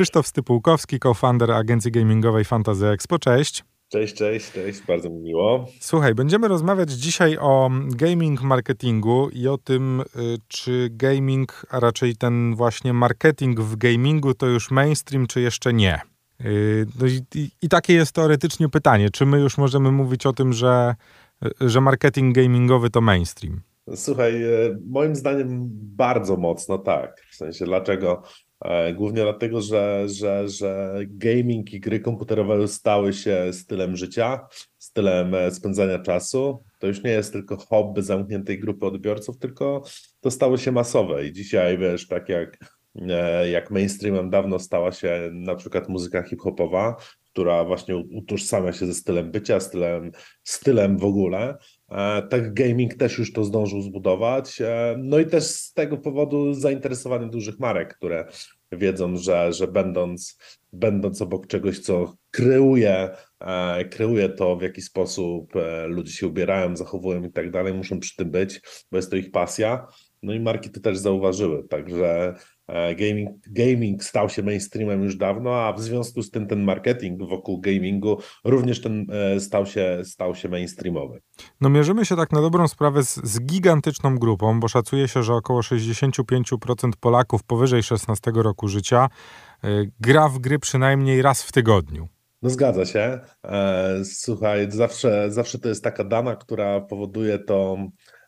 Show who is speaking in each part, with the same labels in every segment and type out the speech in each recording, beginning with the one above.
Speaker 1: Krzysztof Stypułkowski, co-founder agencji gamingowej Fantasy Expo. Cześć.
Speaker 2: Cześć, cześć, cześć, bardzo mi miło.
Speaker 1: Słuchaj, będziemy rozmawiać dzisiaj o gaming marketingu i o tym, y, czy gaming, a raczej ten właśnie marketing w gamingu to już mainstream, czy jeszcze nie. Y, no i, i, i takie jest teoretycznie pytanie, czy my już możemy mówić o tym, że, że marketing gamingowy to mainstream?
Speaker 2: Słuchaj, e, moim zdaniem bardzo mocno tak. W sensie dlaczego? E, głównie dlatego, że, że, że gaming i gry komputerowe stały się stylem życia, stylem e, spędzania czasu. To już nie jest tylko hobby zamkniętej grupy odbiorców, tylko to stało się masowe. I dzisiaj wiesz, tak jak, jak mainstreamem dawno stała się na przykład muzyka hip-hopowa, która właśnie utożsamia się ze stylem bycia, stylem, stylem w ogóle. E, tak gaming też już to zdążył zbudować. E, no i też z tego powodu zainteresowanie dużych marek, które wiedzą, że, że będąc, będąc obok czegoś, co kreuje, e, kreuje to, w jaki sposób ludzie się ubierają, zachowują i tak dalej, muszą przy tym być, bo jest to ich pasja. No i marki to też zauważyły, także gaming, gaming stał się mainstreamem już dawno, a w związku z tym ten marketing wokół gamingu również ten e, stał się, stał się mainstreamowy.
Speaker 1: No mierzymy się tak na dobrą sprawę z, z gigantyczną grupą, bo szacuje się, że około 65% Polaków powyżej 16 roku życia e, gra w gry przynajmniej raz w tygodniu.
Speaker 2: No zgadza się. Słuchaj, zawsze, zawsze to jest taka dana, która powoduje to E,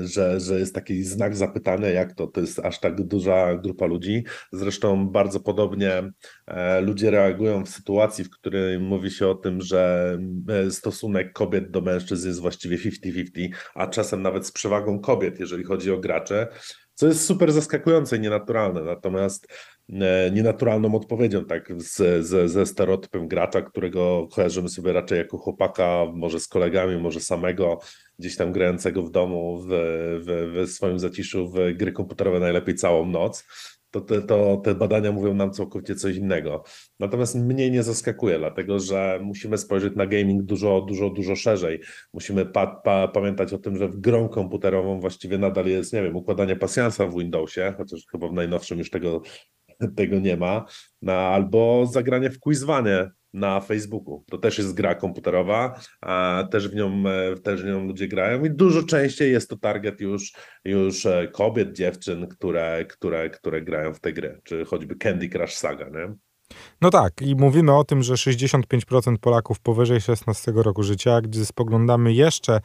Speaker 2: że, że jest taki znak zapytania, jak to, to jest aż tak duża grupa ludzi. Zresztą bardzo podobnie e, ludzie reagują w sytuacji, w której mówi się o tym, że e, stosunek kobiet do mężczyzn jest właściwie 50-50, a czasem nawet z przewagą kobiet, jeżeli chodzi o gracze, co jest super zaskakujące i nienaturalne. Natomiast nienaturalną odpowiedzią, tak, z, z, ze stereotypem gracza, którego kojarzymy sobie raczej jako chłopaka, może z kolegami, może samego, gdzieś tam grającego w domu, w, w, w swoim zaciszu, w gry komputerowe najlepiej całą noc, to te, to te badania mówią nam całkowicie coś innego. Natomiast mnie nie zaskakuje, dlatego że musimy spojrzeć na gaming dużo, dużo, dużo szerzej. Musimy pa, pa, pamiętać o tym, że w grą komputerową właściwie nadal jest, nie wiem, układanie pasjansa w Windowsie, chociaż chyba w najnowszym już tego, tego nie ma, no, albo zagranie w quizwanie na Facebooku. To też jest gra komputerowa, a też w nią, e, też w nią ludzie grają i dużo częściej jest to target już, już e, kobiet, dziewczyn, które, które, które grają w te gry, czy choćby Candy Crush Saga, nie?
Speaker 1: No tak, i mówimy o tym, że 65% Polaków powyżej 16 roku życia, gdy spoglądamy jeszcze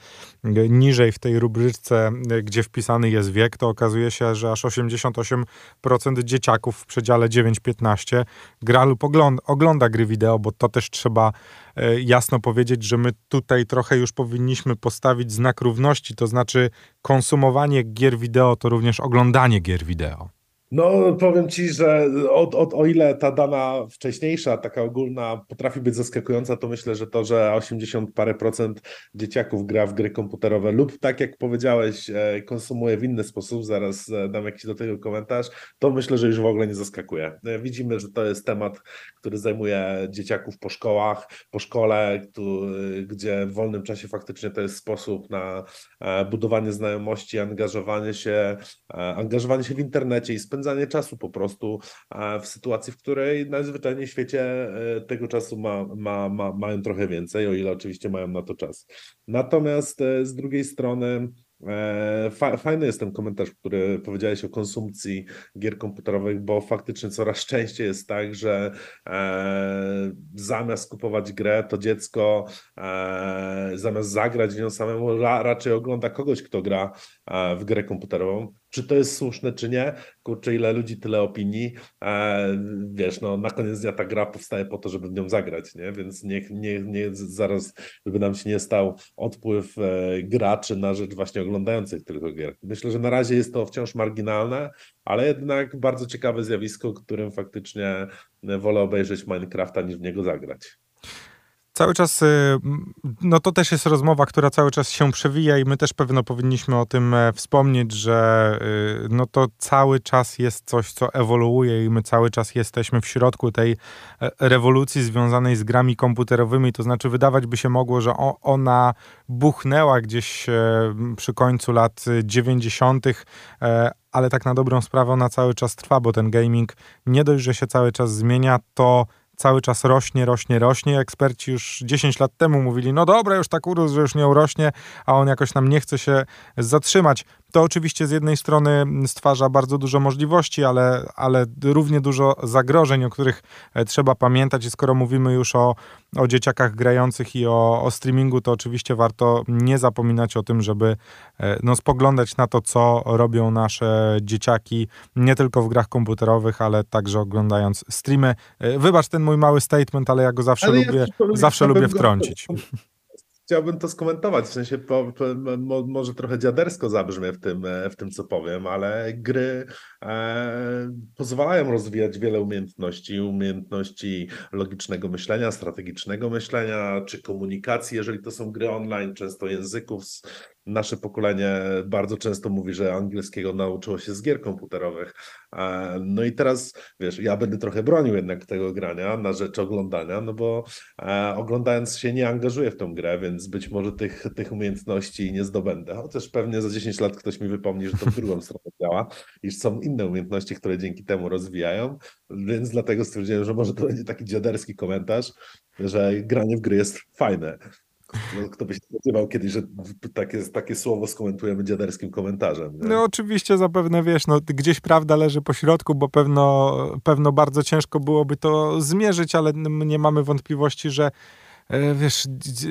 Speaker 1: niżej w tej rubryczce, gdzie wpisany jest wiek, to okazuje się, że aż 88% dzieciaków w przedziale 9-15 gra lub ogląda, ogląda gry wideo, bo to też trzeba e, jasno powiedzieć, że my tutaj trochę już powinniśmy postawić znak równości, to znaczy konsumowanie gier wideo to również oglądanie gier wideo.
Speaker 2: No, powiem ci, że od, od, o ile ta dana wcześniejsza, taka ogólna, potrafi być zaskakująca, to myślę, że to, że 80 parę procent dzieciaków gra w gry komputerowe lub tak jak powiedziałeś, e, konsumuje w inny sposób, zaraz e, dam jakiś do tego komentarz, to myślę, że już w ogóle nie zaskakuje. E, widzimy, że to jest temat, który zajmuje dzieciaków po szkołach, po szkole, gdzie w wolnym czasie faktycznie to jest sposób na budowanie znajomości, angażowanie się, angażowanie się w internecie i spędzanie spędzanie czasu po prostu w sytuacji, w której najzwyczajniej w świecie e, tego czasu ma, ma, ma, mają trochę więcej, o ile oczywiście mają na to czas. Natomiast e, z drugiej strony e, Fajny jest ten komentarz, który powiedziałeś o konsumpcji gier komputerowych, bo faktycznie coraz częściej jest tak, że zamiast kupować grę, to dziecko zamiast zagrać w nią samemu, raczej ogląda kogoś, kto gra w grę komputerową. Czy to jest słuszne, czy nie? Kurczę, ile ludzi, tyle opinii. E, wiesz, no na koniec dnia ta gra powstaje po to, żeby w nią zagrać, nie? Więc niech, nie, nie zaraz, żeby nam się nie stał odpływ e, graczy na rzecz właśnie oglądających tylko gier. Myślę, że na razie jest to wciąż marginalne, ale jednak bardzo ciekawe zjawisko, którym faktycznie wolę obejrzeć Minecrafta niż w niego zagrać.
Speaker 1: Cały czas, y, no to też jest rozmowa, która cały czas się przewija i my też pewno powinniśmy o tym e, wspomnieć, że y, no to cały czas jest coś, co ewoluuje i my cały czas jesteśmy w środku tej e, rewolucji związanej z grami komputerowymi, to znaczy wydawać by się mogło, że ona buchnęła gdzieś e, przy końcu lat 90., ale tak na dobrą sprawę ona cały czas trwa, bo ten gaming nie dość, że się cały czas zmienia, to cały czas rośnie, rośnie, rośnie. Eksperci już 10 lat temu mówili, no dobra, już tak urósł, że już nie urośnie, a on jakoś nam nie chce się zatrzymać. To oczywiście z jednej strony stwarza bardzo dużo możliwości, ale, ale równie dużo zagrożeń, o których e, trzeba pamiętać. I skoro mówimy już o, o dzieciakach grających i o, o streamingu, to oczywiście warto nie zapominać o tym, żeby e, no, spoglądać na to, co robią nasze dzieciaki, nie tylko w grach komputerowych, ale także oglądając streamy. E, wybacz ten mój mały statement, ale ja go zawsze ale lubię, ja zawsze lubię wtrącić. Go
Speaker 2: chciałbym to skomentować, w sensie po, po, mo, może trochę dziadersko zabrzmie w tym, e, w tym, co powiem, ale gry e, pozwalają rozwijać wiele umiejętności, umiejętności logicznego myślenia, strategicznego myślenia, czy komunikacji, jeżeli to są gry online, często języków, nasze pokolenie bardzo często mówi, że angielskiego nauczyło się z gier komputerowych. No i teraz, wiesz, ja będę trochę bronił jednak tego grania na rzecz oglądania, no bo e, oglądając się nie angażuję w tą grę, więc być może tych, tych umiejętności nie zdobędę. Chociaż pewnie za 10 lat ktoś mi wypomni, że to w drugą stronę działa, iż są inne umiejętności, które dzięki temu rozwijają, więc dlatego stwierdziłem, że może to będzie taki dziaderski komentarz, że granie w gry jest fajne. No, kto by się spodziewał kiedyś, że takie, takie słowo skomentujemy dziaderskim komentarzem. Nie?
Speaker 1: No oczywiście zapewne wiesz, no, gdzieś prawda leży po środku, bo pewno, pewno bardzo ciężko byłoby to zmierzyć, ale nie mamy wątpliwości, że wiesz,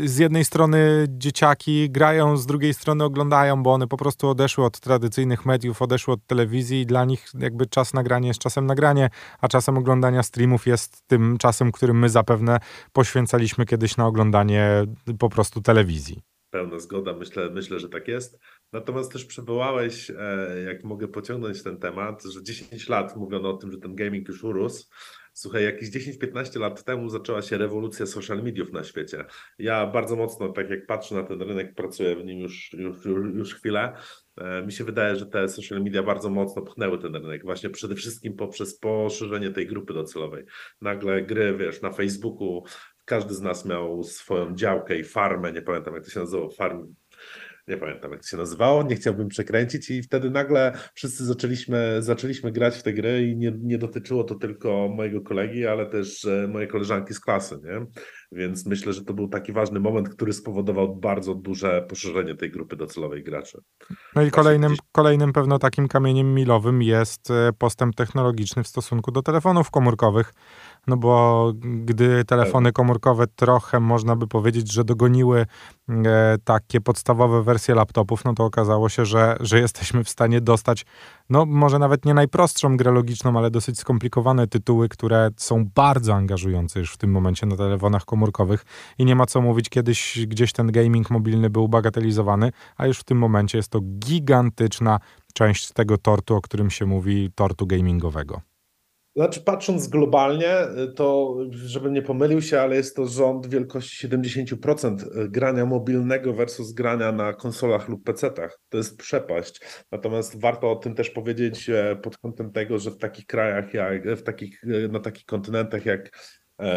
Speaker 1: z jednej strony dzieciaki grają, z drugiej strony oglądają, bo one po prostu odeszły od tradycyjnych mediów, odeszły od telewizji i dla nich jakby czas nagrania jest czasem nagranie, a czasem oglądania streamów jest tym czasem, którym my zapewne poświęcaliśmy kiedyś na oglądanie po prostu telewizji.
Speaker 2: Pełna zgoda, myślę, myślę, że tak jest. Natomiast też przywołałeś, e, jak mogę pociągnąć ten temat, że 10 lat mówiono o tym, że ten gaming już urósł. Słuchaj, jakieś 10-15 lat temu zaczęła się rewolucja social mediów na świecie. Ja bardzo mocno, tak jak patrzę na ten rynek, pracuję w nim już, już, już, już chwilę. E, mi się wydaje, że te social media bardzo mocno pchnęły ten rynek, właśnie przede wszystkim poprzez poszerzenie tej grupy docelowej. Nagle gry, wiesz, na Facebooku każdy z nas miał swoją działkę i farmę, nie pamiętam jak to się nazywało, farm, nie pamiętam jak to się nazywało, nie chciałbym przekręcić i wtedy nagle wszyscy zaczęliśmy, zaczęliśmy grać w te gry i nie, nie dotyczyło to tylko mojego kolegi, ale też e, mojej koleżanki z klasy, nie? Więc myślę, że to był taki ważny moment, który spowodował bardzo duże poszerzenie tej grupy docelowej graczy.
Speaker 1: No i kolejnym, kolejnym pewno takim kamieniem milowym jest e, postęp technologiczny w stosunku do telefonów komórkowych no bo gdy telefony komórkowe trochę można by powiedzieć, że dogoniły e, takie podstawowe wersje laptopów, no to okazało się, że, że jesteśmy w stanie dostać, no może nawet nie najprostszą grę logiczną, ale dosyć skomplikowane tytuły, które są bardzo angażujące już w tym momencie na telefonach komórkowych i nie ma co mówić, kiedyś gdzieś ten gaming mobilny był bagatelizowany, a już w tym momencie jest to gigantyczna część tego tortu, o którym się mówi, tortu gamingowego.
Speaker 2: Znaczy, patrząc globalnie, to żebym nie pomylił się, ale jest to rząd wielkości 70% grania mobilnego versus grania na konsolach lub PC-tach. To jest przepaść. Natomiast warto o tym też powiedzieć e, pod kątem tego, że w takich krajach, jak, w takich, e, na takich kontynentach jak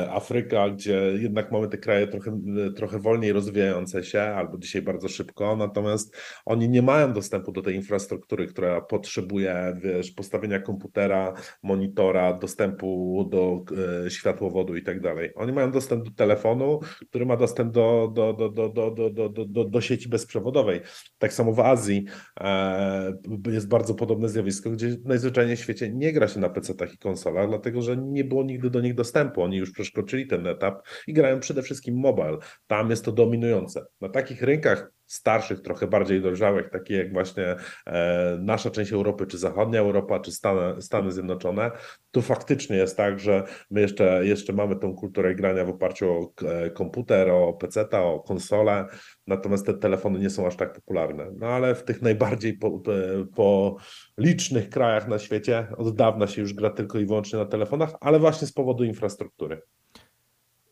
Speaker 2: Afryka, gdzie jednak mamy te kraje trochę, trochę wolniej rozwijające się, albo dzisiaj bardzo szybko, natomiast oni nie mają dostępu do tej infrastruktury, która potrzebuje wiesz, postawienia komputera, monitora, dostępu do e, światłowodu i tak dalej. Oni mają dostęp do telefonu, który ma dostęp do, do, do, do, do, do, do, do, do sieci bezprzewodowej. Tak samo w Azji e, jest bardzo podobne zjawisko, gdzie najzwyczajniej w świecie nie gra się na PC-tach i konsolach, dlatego że nie było nigdy do nich dostępu. Oni już przeszkoczyli ten etap i grają przede wszystkim mobile. Tam jest to dominujące. Na takich rynkach starszych, trochę bardziej dojrzałych, takie jak właśnie e, nasza część Europy, czy zachodnia Europa, czy Stany, Stany Zjednoczone, tu faktycznie jest tak, że my jeszcze, jeszcze mamy tą kulturę grania w oparciu o e, komputer, o PC, o konsolę, natomiast te telefony nie są aż tak popularne. No ale w tych najbardziej po, e, po licznych krajach na świecie od dawna się już gra tylko i wyłącznie na telefonach, ale właśnie z powodu infrastruktury.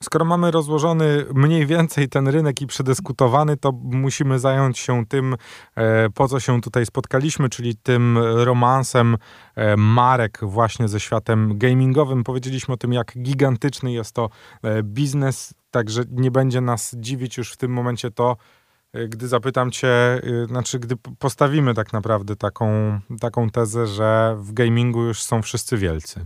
Speaker 1: Skoro mamy rozłożony mniej więcej ten rynek i przedyskutowany, to musimy zająć się tym, e, po co się tutaj spotkaliśmy, czyli tym romansem e, marek właśnie ze światem gamingowym. Powiedzieliśmy o tym, jak gigantyczny jest to e, biznes, także nie będzie nas dziwić już w tym momencie to, gdy zapytam cię, znaczy gdy postawimy tak naprawdę taką, taką tezę, że w gamingu już są wszyscy wielcy.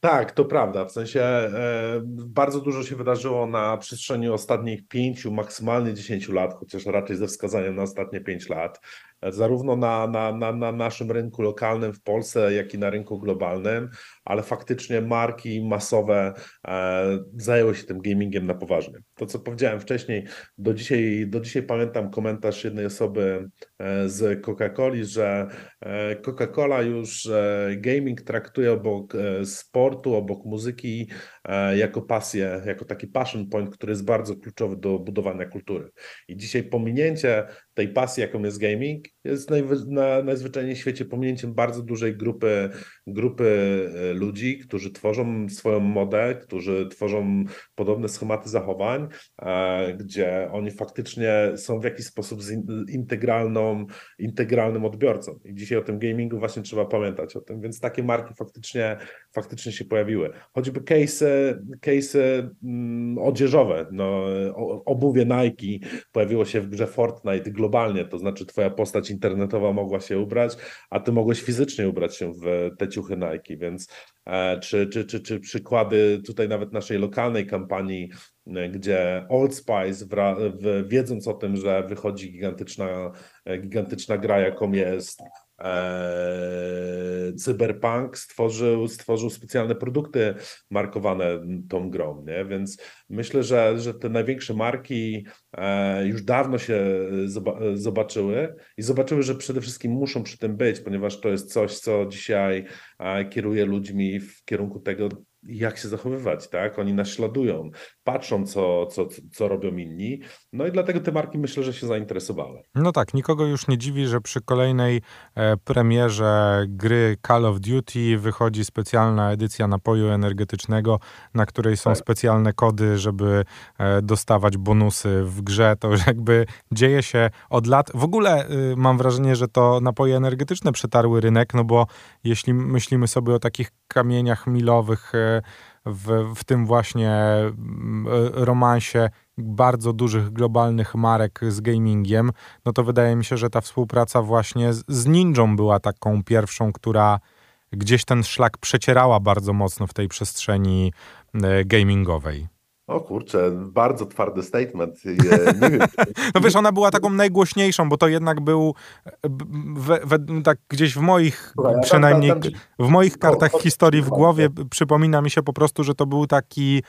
Speaker 2: Tak, to prawda. W sensie e, bardzo dużo się wydarzyło na przestrzeni ostatnich pięciu, maksymalnie dziesięciu lat, chociaż raczej ze wskazaniem na ostatnie pięć lat zarówno na, na, na, na naszym rynku lokalnym w Polsce, jak i na rynku globalnym, ale faktycznie marki masowe e, zajęły się tym gamingiem na poważnie. To, co powiedziałem wcześniej, do dzisiaj, do dzisiaj pamiętam komentarz jednej osoby e, z Coca-Coli, że e, Coca-Cola już e, gaming traktuje obok sportu, obok muzyki jako pasję, jako taki passion point, który jest bardzo kluczowy do budowania kultury. I dzisiaj pominięcie tej pasji, jaką jest gaming, jest na, najzwyczajniej świecie pominięciem bardzo dużej grupy, grupy e, ludzi, którzy tworzą swoją modę, którzy tworzą podobne schematy zachowań, e, gdzie oni faktycznie są w jakiś sposób integralną, integralnym odbiorcą. I dzisiaj o tym gamingu właśnie trzeba pamiętać o tym, więc takie marki faktycznie, faktycznie się pojawiły. Choćby case, case mm, odzieżowe, no, obuwie Nike pojawiło się w grze Fortnite globalnie, to znaczy twoja postać internetowa mogła się ubrać, a ty mogłeś fizycznie ubrać się w te ciuchy Nike, więc e, czy, czy, czy, czy przykłady tutaj nawet naszej lokalnej kampanii, e, gdzie Old Spice, wiedząc o tym, że wychodzi gigantyczna, e, gigantyczna gra, jaką jest Cyberpunk stworzył, stworzył specjalne produkty markowane tą grą, nie? więc myślę, że, że te największe marki e, już dawno się zobaczyły i zobaczyły, że przede wszystkim muszą przy tym być, ponieważ to jest coś, co dzisiaj e, kieruje ludźmi w kierunku tego, jak się zachowywać, tak? Oni naśladują, patrzą, co, co, co robią inni. No i dlatego te marki myślę, że się zainteresowały.
Speaker 1: No tak, nikogo już nie dziwi, że przy kolejnej e, premierze gry Call of Duty wychodzi specjalna edycja napoju energetycznego, na której są tak. specjalne kody, żeby e, dostawać bonusy w grze. To już jakby dzieje się od lat. W ogóle y, mam wrażenie, że to napoje energetyczne przetarły rynek, no bo jeśli myślimy sobie o takich kamieniach milowych, e, w, w tym właśnie mm, romansie bardzo dużych globalnych marek z gamingiem, no to wydaje mi się, że ta współpraca właśnie z, z Ninją była taką pierwszą, która gdzieś ten szlak przecierała bardzo mocno w tej przestrzeni e, gamingowej.
Speaker 2: O kurczę, bardzo twardy statement. Nie wiem.
Speaker 1: no wiesz, ona była taką najgłośniejszą, bo to jednak był we, we, tak gdzieś w moich, Słuchaj, przynajmniej tam, tam, w moich kartach o, historii w głowie przypomina mi się po prostu, że to był taki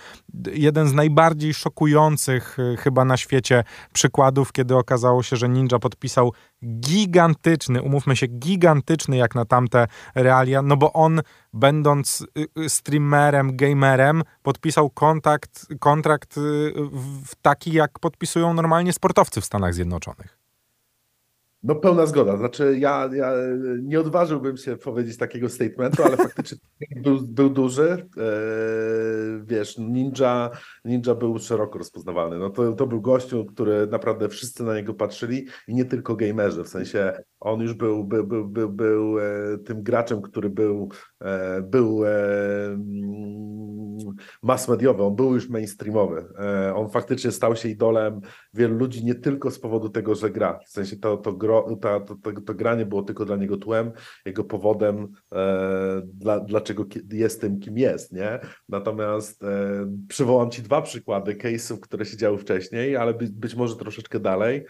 Speaker 1: jeden z najbardziej szokujących e, chyba na świecie przykładów, kiedy okazało się, że Ninja podpisał gigantyczny, umówmy się, gigantyczny jak na tamte realia, no bo on będąc y, y, streamerem, gamerem, podpisał kontakt, kontrakt y, taki, jak podpisują normalnie sportowcy w Stanach Zjednoczonych.
Speaker 2: No pełna zgoda. Znaczy ja, ja nie odważyłbym się powiedzieć takiego statementu, ale faktycznie był, był duży. E, wiesz, Ninja, Ninja był szeroko rozpoznawalny. No to, to był gościu, który naprawdę wszyscy na niego patrzyli i nie tylko gamerzy. W sensie on już był, był, był, był, był e, tym graczem, który był, e, był mass mediowy, on był już mainstreamowy. On faktycznie stał się idolem wielu ludzi nie tylko z powodu tego, że gra. W sensie to, to, to, to, to, to granie było tylko dla niego tłem, jego powodem, e, dla, dlaczego jest tym, kim jest, nie? Natomiast e, przywołam Ci dwa przykłady case'ów, które się działy wcześniej, ale być, być może troszeczkę dalej.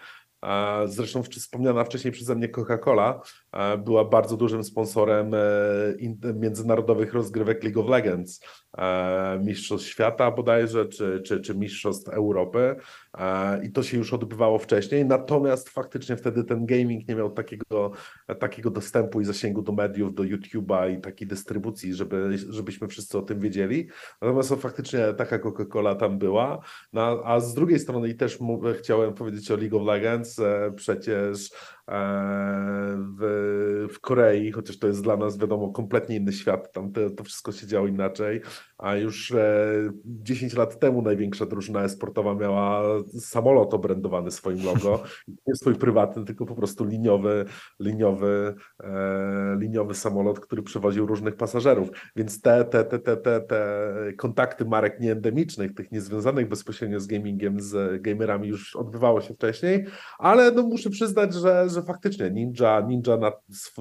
Speaker 2: Zresztą wspomniana wcześniej przeze mnie Coca-Cola była bardzo dużym sponsorem e, międzynarodowych rozgrywek League of Legends, Mistrzostw Świata bodajże, czy, czy, czy Mistrzostw Europy. I to się już odbywało wcześniej, natomiast faktycznie wtedy ten gaming nie miał takiego, takiego dostępu i zasięgu do mediów, do YouTube'a i takiej dystrybucji, żeby, żebyśmy wszyscy o tym wiedzieli, natomiast faktycznie taka Coca-Cola tam była, no, a z drugiej strony i też chciałem powiedzieć o League of Legends, przecież w, w Korei, chociaż to jest dla nas, wiadomo, kompletnie inny świat, tam to, to wszystko się działo inaczej, a już 10 lat temu największa drużyna esportowa miała samolot obrędowany swoim logo, nie swój prywatny, tylko po prostu liniowy, liniowy, liniowy samolot, który przewoził różnych pasażerów, więc te, te, te, te, te, te kontakty marek nieendemicznych, tych niezwiązanych bezpośrednio z gamingiem, z gamerami już odbywało się wcześniej, ale no muszę przyznać, że, że faktycznie Ninja, Ninja na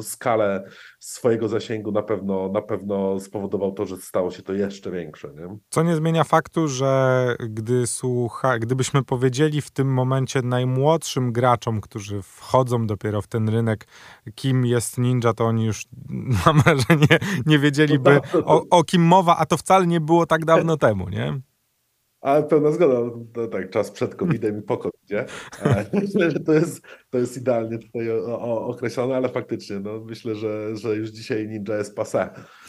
Speaker 2: skalę swojego zasięgu na pewno, na pewno spowodował to, że stało się to jeszcze większe. Nie?
Speaker 1: Co nie zmienia faktu, że gdy słucha, gdybyśmy powiedzieli w tym momencie najmłodszym graczom, którzy wchodzą dopiero w ten rynek, kim jest Ninja, to oni już mam wrażenie nie wiedzieliby no tak. o, o kim mowa, a to wcale nie było tak dawno temu, nie?
Speaker 2: Ale pełna zgoda, tak, czas przed COVID-em i po COVID-zie. Myślę, że to jest, to jest idealnie tutaj określone, ale faktycznie, no, myślę, że, że już dzisiaj Ninja jest passé,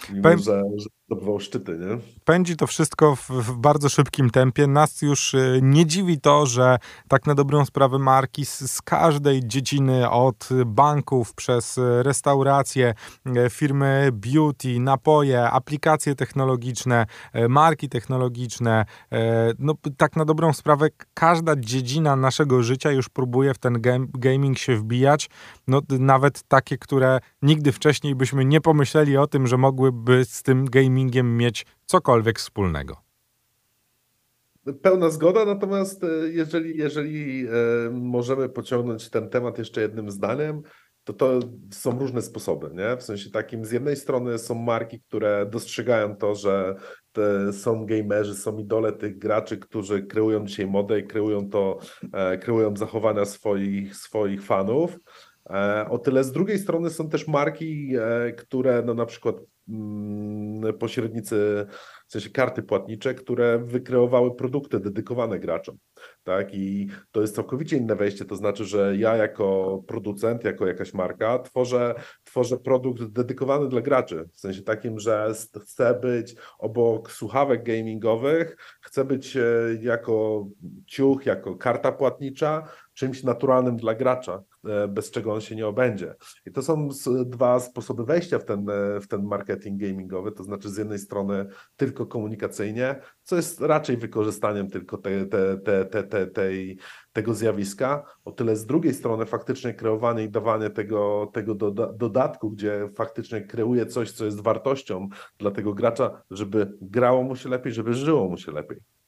Speaker 2: mimo Powiem... że, że zdobywał szczyty, nie?
Speaker 1: Pędzi to wszystko w, w, bardzo szybkim tempie. Nas już y, nie dziwi to, że tak na dobrą sprawę marki z, z każdej dziedziny, od banków przez restauracje, y, firmy beauty, napoje, aplikacje technologiczne, y, marki technologiczne, no tak na dobrą sprawę każda dziedzina naszego życia już próbuje w ten game, gaming się wbijać. No nawet takie, które nigdy wcześniej byśmy nie pomyśleli o tym, że mogłyby z tym gaming gamingiem mieć cokolwiek wspólnego.
Speaker 2: Pełna zgoda, natomiast e, jeżeli, jeżeli e, możemy pociągnąć ten temat jeszcze jednym zdaniem, to to są różne sposoby, nie? W sensie takim, z jednej strony są marki, które dostrzegają to, że są gamerzy, są idole tych graczy, którzy kreują dzisiaj modę i kreują to, e, kreują zachowania swoich, swoich fanów. O tyle z drugiej strony są też marki, które no na przykład pośrednicy, w sensie karty płatnicze, które wykreowały produkty dedykowane graczom. Tak? I to jest całkowicie inne wejście, to znaczy, że ja jako producent, jako jakaś marka tworzę, tworzę produkt dedykowany dla graczy, w sensie takim, że chcę być obok słuchawek gamingowych, chcę być e, jako ciuch, jako karta płatnicza, czymś naturalnym dla gracza, e, bez czego on się nie obędzie. I to są dwa sposoby wejścia w ten, e, w ten marketing gamingowy, to znaczy z jednej strony tylko komunikacyjnie, co jest raczej wykorzystaniem tylko te, te, te, te, te, tej, tego zjawiska, o tyle z drugiej strony faktycznie kreowanie i dawanie tego, tego doda dodatku, gdzie faktycznie kreuje coś, co jest wartością dla tego gracza, żeby grało mu się lepiej, żeby żyło mu się lepiej.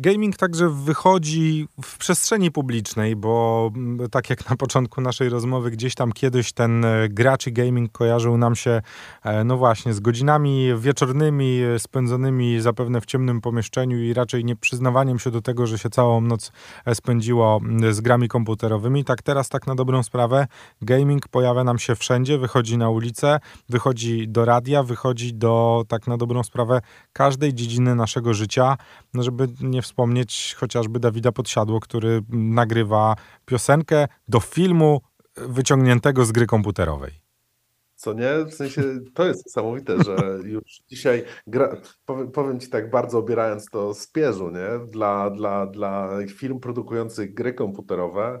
Speaker 1: Gaming także wychodzi w przestrzeni publicznej, bo mm, tak jak na początku naszej rozmowy, gdzieś tam kiedyś ten e, gracz i gaming kojarzył nam się, e, no właśnie, z godzinami wieczornymi e, spędzonymi zapewne w ciemnym pomieszczeniu i raczej nie przyznawaniem się do tego, że się całą noc spędziło z grami komputerowymi. Tak teraz, tak na dobrą sprawę, gaming pojawia nam się wszędzie, wychodzi na ulicę, wychodzi do radia, wychodzi do, tak na dobrą sprawę, każdej dziedziny naszego życia, no żeby nie wspomnieć chociażby Dawida Podsiadło, który nagrywa piosenkę do filmu wyciągniętego z gry komputerowej.
Speaker 2: Co nie? W sensie to jest niesamowite, że już dzisiaj gra, powiem, powiem, ci tak bardzo obierając to z pierzu, nie? Dla, dla, dla firm produkujących gry komputerowe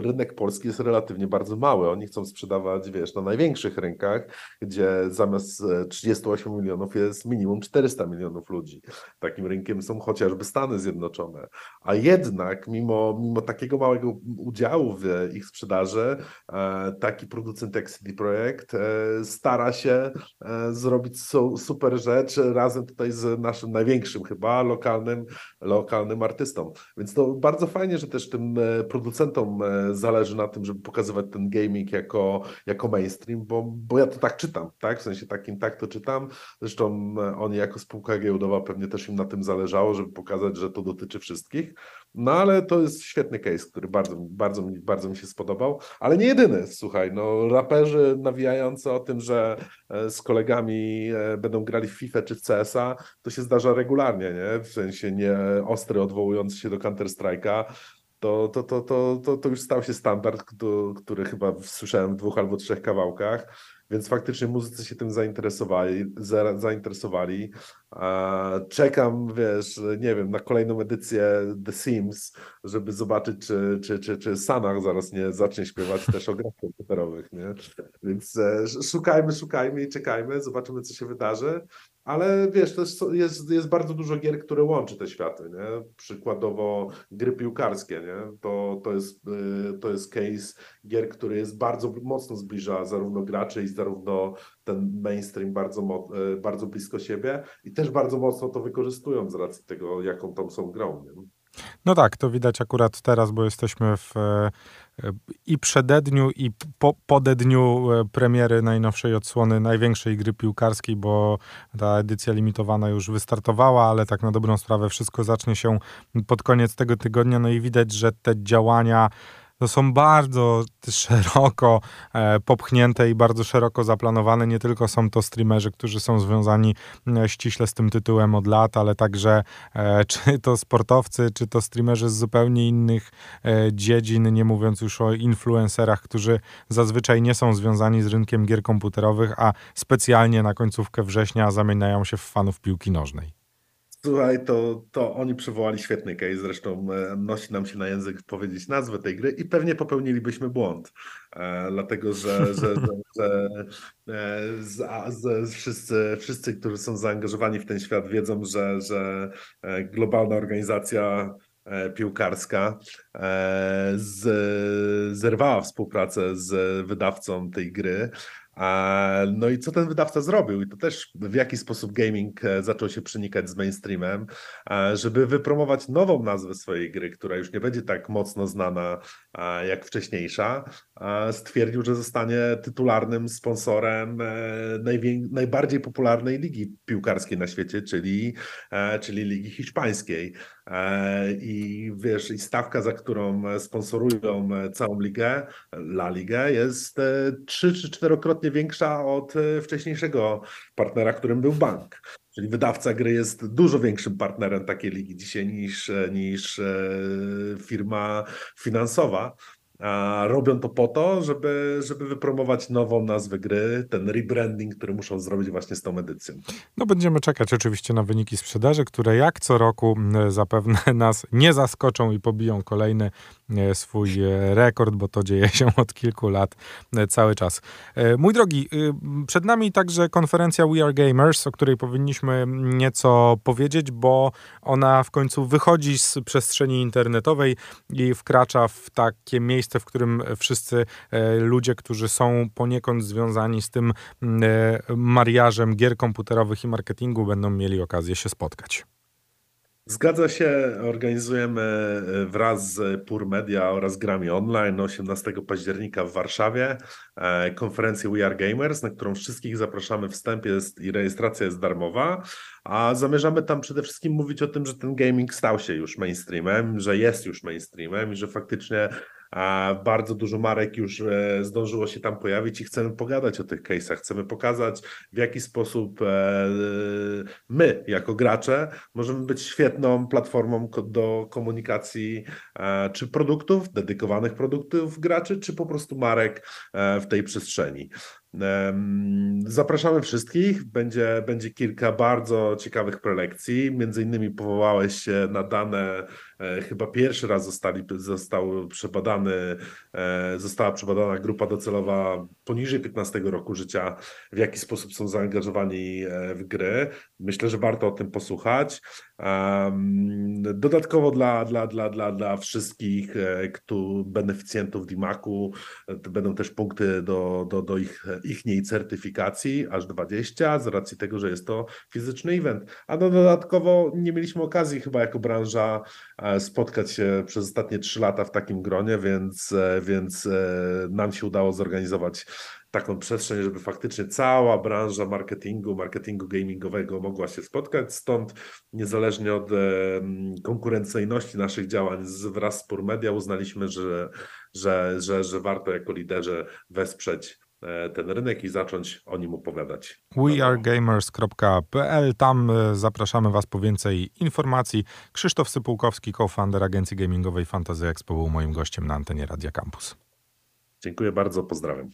Speaker 2: rynek polski jest relatywnie bardzo mały. Oni chcą sprzedawać, wiesz, na największych rynkach, gdzie zamiast 38 e, milionów jest minimum 400 milionów ludzi. Takim rynkiem są chociażby Stany Zjednoczone. A jednak, mimo, mimo takiego małego udziału w ich sprzedaży, e, taki producent jak CD Projekt stara się zrobić super rzecz razem tutaj z naszym największym chyba lokalnym, lokalnym artystą. Więc to bardzo fajnie, że też tym producentom producentom e, zależy na tym, żeby pokazywać ten gaming jako, jako mainstream, bo, bo ja to tak czytam, tak? W sensie takim tak to czytam. Zresztą e, oni jako spółka giełdowa pewnie też im na tym zależało, żeby pokazać, że to dotyczy wszystkich. No ale to jest świetny case, który bardzo, bardzo, mi, bardzo mi się spodobał, ale nie jedyny, słuchaj, no raperzy nawijający o tym, że e, z kolegami będą grali w FIFA czy w CS-a, to się zdarza regularnie, nie? W sensie nie ostry odwołujący się do Counter-Strike'a, to, to, to, to, to, to już stał się standard, który, chyba słyszałem w dwóch albo trzech kawałkach. więc faktycznie muzycy się tym zainteresowali, za, zainteresowali. Czekam, wiesz, nie wiem, na kolejną edycję The Sims, żeby zobaczyć, czy, czy, czy, czy Sanach zaraz nie zacznie śpiewać też o grach komputerowych, nie? Więc e, szukajmy, szukajmy i czekajmy, zobaczymy, co się wydarzy. Ale wiesz, to jest, jest, jest bardzo dużo gier, które łączy te światy, nie? Przykładowo gry piłkarskie, nie? To, to, jest, y, to jest case gier, który jest bardzo mocno zbliża zarówno graczy i zarówno ten mainstream bardzo, y, bardzo blisko siebie i też bardzo mocno to wykorzystują z racji tego, jaką tam są grą. Nie?
Speaker 1: No tak, to widać akurat teraz, bo jesteśmy w e, i przededniu, i po, podedniu e, premiery najnowszej odsłony największej gry piłkarskiej, bo ta edycja limitowana już wystartowała, ale tak na dobrą sprawę wszystko zacznie się pod koniec tego tygodnia. No i widać, że te działania to są bardzo szeroko e, popchnięte i bardzo szeroko zaplanowane. Nie tylko są to streamerzy, którzy są związani e, ściśle z tym tytułem od lat, ale także e, czy to sportowcy, czy to streamerzy z zupełnie innych dziedzin, nie mówiąc już o influencerach, którzy zazwyczaj nie są związani z rynkiem gier komputerowych, a specjalnie na końcówkę września zamieniają się w fanów piłki nożnej.
Speaker 2: Słuchaj, to, to oni przywołali świetny case, zresztą e, nosi nam się na język powiedzieć nazwę tej gry i pewnie popełnilibyśmy błąd, e, dlatego że, że, że, że e, z, z, wszyscy, wszyscy, którzy są zaangażowani w ten świat wiedzą, że, że e, globalna organizacja piłkarska z, zerwała współpracę z wydawcą tej gry no i co ten wydawca zrobił? I to też w jaki sposób gaming e, zaczął się przenikać z mainstreamem, żeby wypromować nową nazwę swojej gry, która już nie będzie tak mocno znana jak wcześniejsza. Stwierdził, że zostanie tytularnym sponsorem e, najbardziej popularnej ligi piłkarskiej na świecie, czyli, e, czyli Ligi Hiszpańskiej. I wiesz, i stawka, za którą sponsorują całą ligę, La Ligę, jest trzy czy czterokrotnie większa od e, wcześniejszego partnera, którym był bank. Czyli wydawca gry jest dużo większym partnerem takiej ligi dzisiaj niż, e, niż e, firma finansowa. A robią to po to, żeby, żeby wypromować nową nazwę gry, ten rebranding, który muszą zrobić właśnie z tą edycją.
Speaker 1: No będziemy czekać oczywiście na wyniki sprzedaży, które jak co roku zapewne nas nie zaskoczą i pobiją kolejny E, swój e, rekord, bo to dzieje się od kilku lat e, cały czas. Mój drogi, przed nami także konferencja We Are Gamers, o której powinniśmy nieco powiedzieć, bo ona w końcu wychodzi z przestrzeni internetowej i wkracza w takie miejsce, w którym wszyscy ludzie, którzy są poniekąd związani z tym mariażem gier komputerowych i marketingu, będą mieli okazję się spotkać.
Speaker 2: Zgadza się, organizujemy e, wraz z Pur Media oraz Grami Online 18 października w Warszawie e, konferencję We Are Gamers, na którą wszystkich zapraszamy. Wstęp jest i rejestracja jest darmowa, a zamierzamy tam przede wszystkim mówić o tym, że ten gaming stał się już mainstreamem, że jest już mainstreamem i że faktycznie bardzo dużo marek już e, zdążyło się tam pojawić i chcemy pogadać o tych case'ach. Chcemy pokazać, w jaki sposób e, my, jako gracze, możemy być świetną platformą do komunikacji e, czy produktów, dedykowanych produktów graczy, czy po prostu marek w tej przestrzeni. Zapraszamy wszystkich. Będzie, będzie kilka bardzo ciekawych prelekcji. Między innymi powołałeś się na dane, e, chyba pierwszy raz zostali, został przebadany, e, została przebadana grupa docelowa poniżej 15 roku życia, w jaki sposób są zaangażowani e, w gry. Myślę, że warto o tym posłuchać. Dodatkowo dla, dla, dla, dla, dla wszystkich beneficjentów DIMAK-u będą też punkty do, do, do ich ichniej certyfikacji, aż 20, z racji tego, że jest to fizyczny event. A no dodatkowo nie mieliśmy okazji chyba jako branża e, spotkać się przez ostatnie 3 lata w takim gronie, więc, e, więc e, nam się udało zorganizować taką przestrzeń, żeby faktycznie cała branża marketingu, marketingu gamingowego mogła się spotkać. Stąd niezależnie od konkurencyjności naszych działań wraz z Pur Media uznaliśmy, że, że, że, że warto jako liderzy wesprzeć ten rynek i zacząć o nim opowiadać.
Speaker 1: wearegamers.pl Tam e, zapraszamy Was po więcej informacji. Krzysztof Sypułkowski, co-founder agencji gamingowej Fantasy Expo był moim gościem na antenie Radia Campus.
Speaker 2: Dziękuję bardzo, pozdrawiam.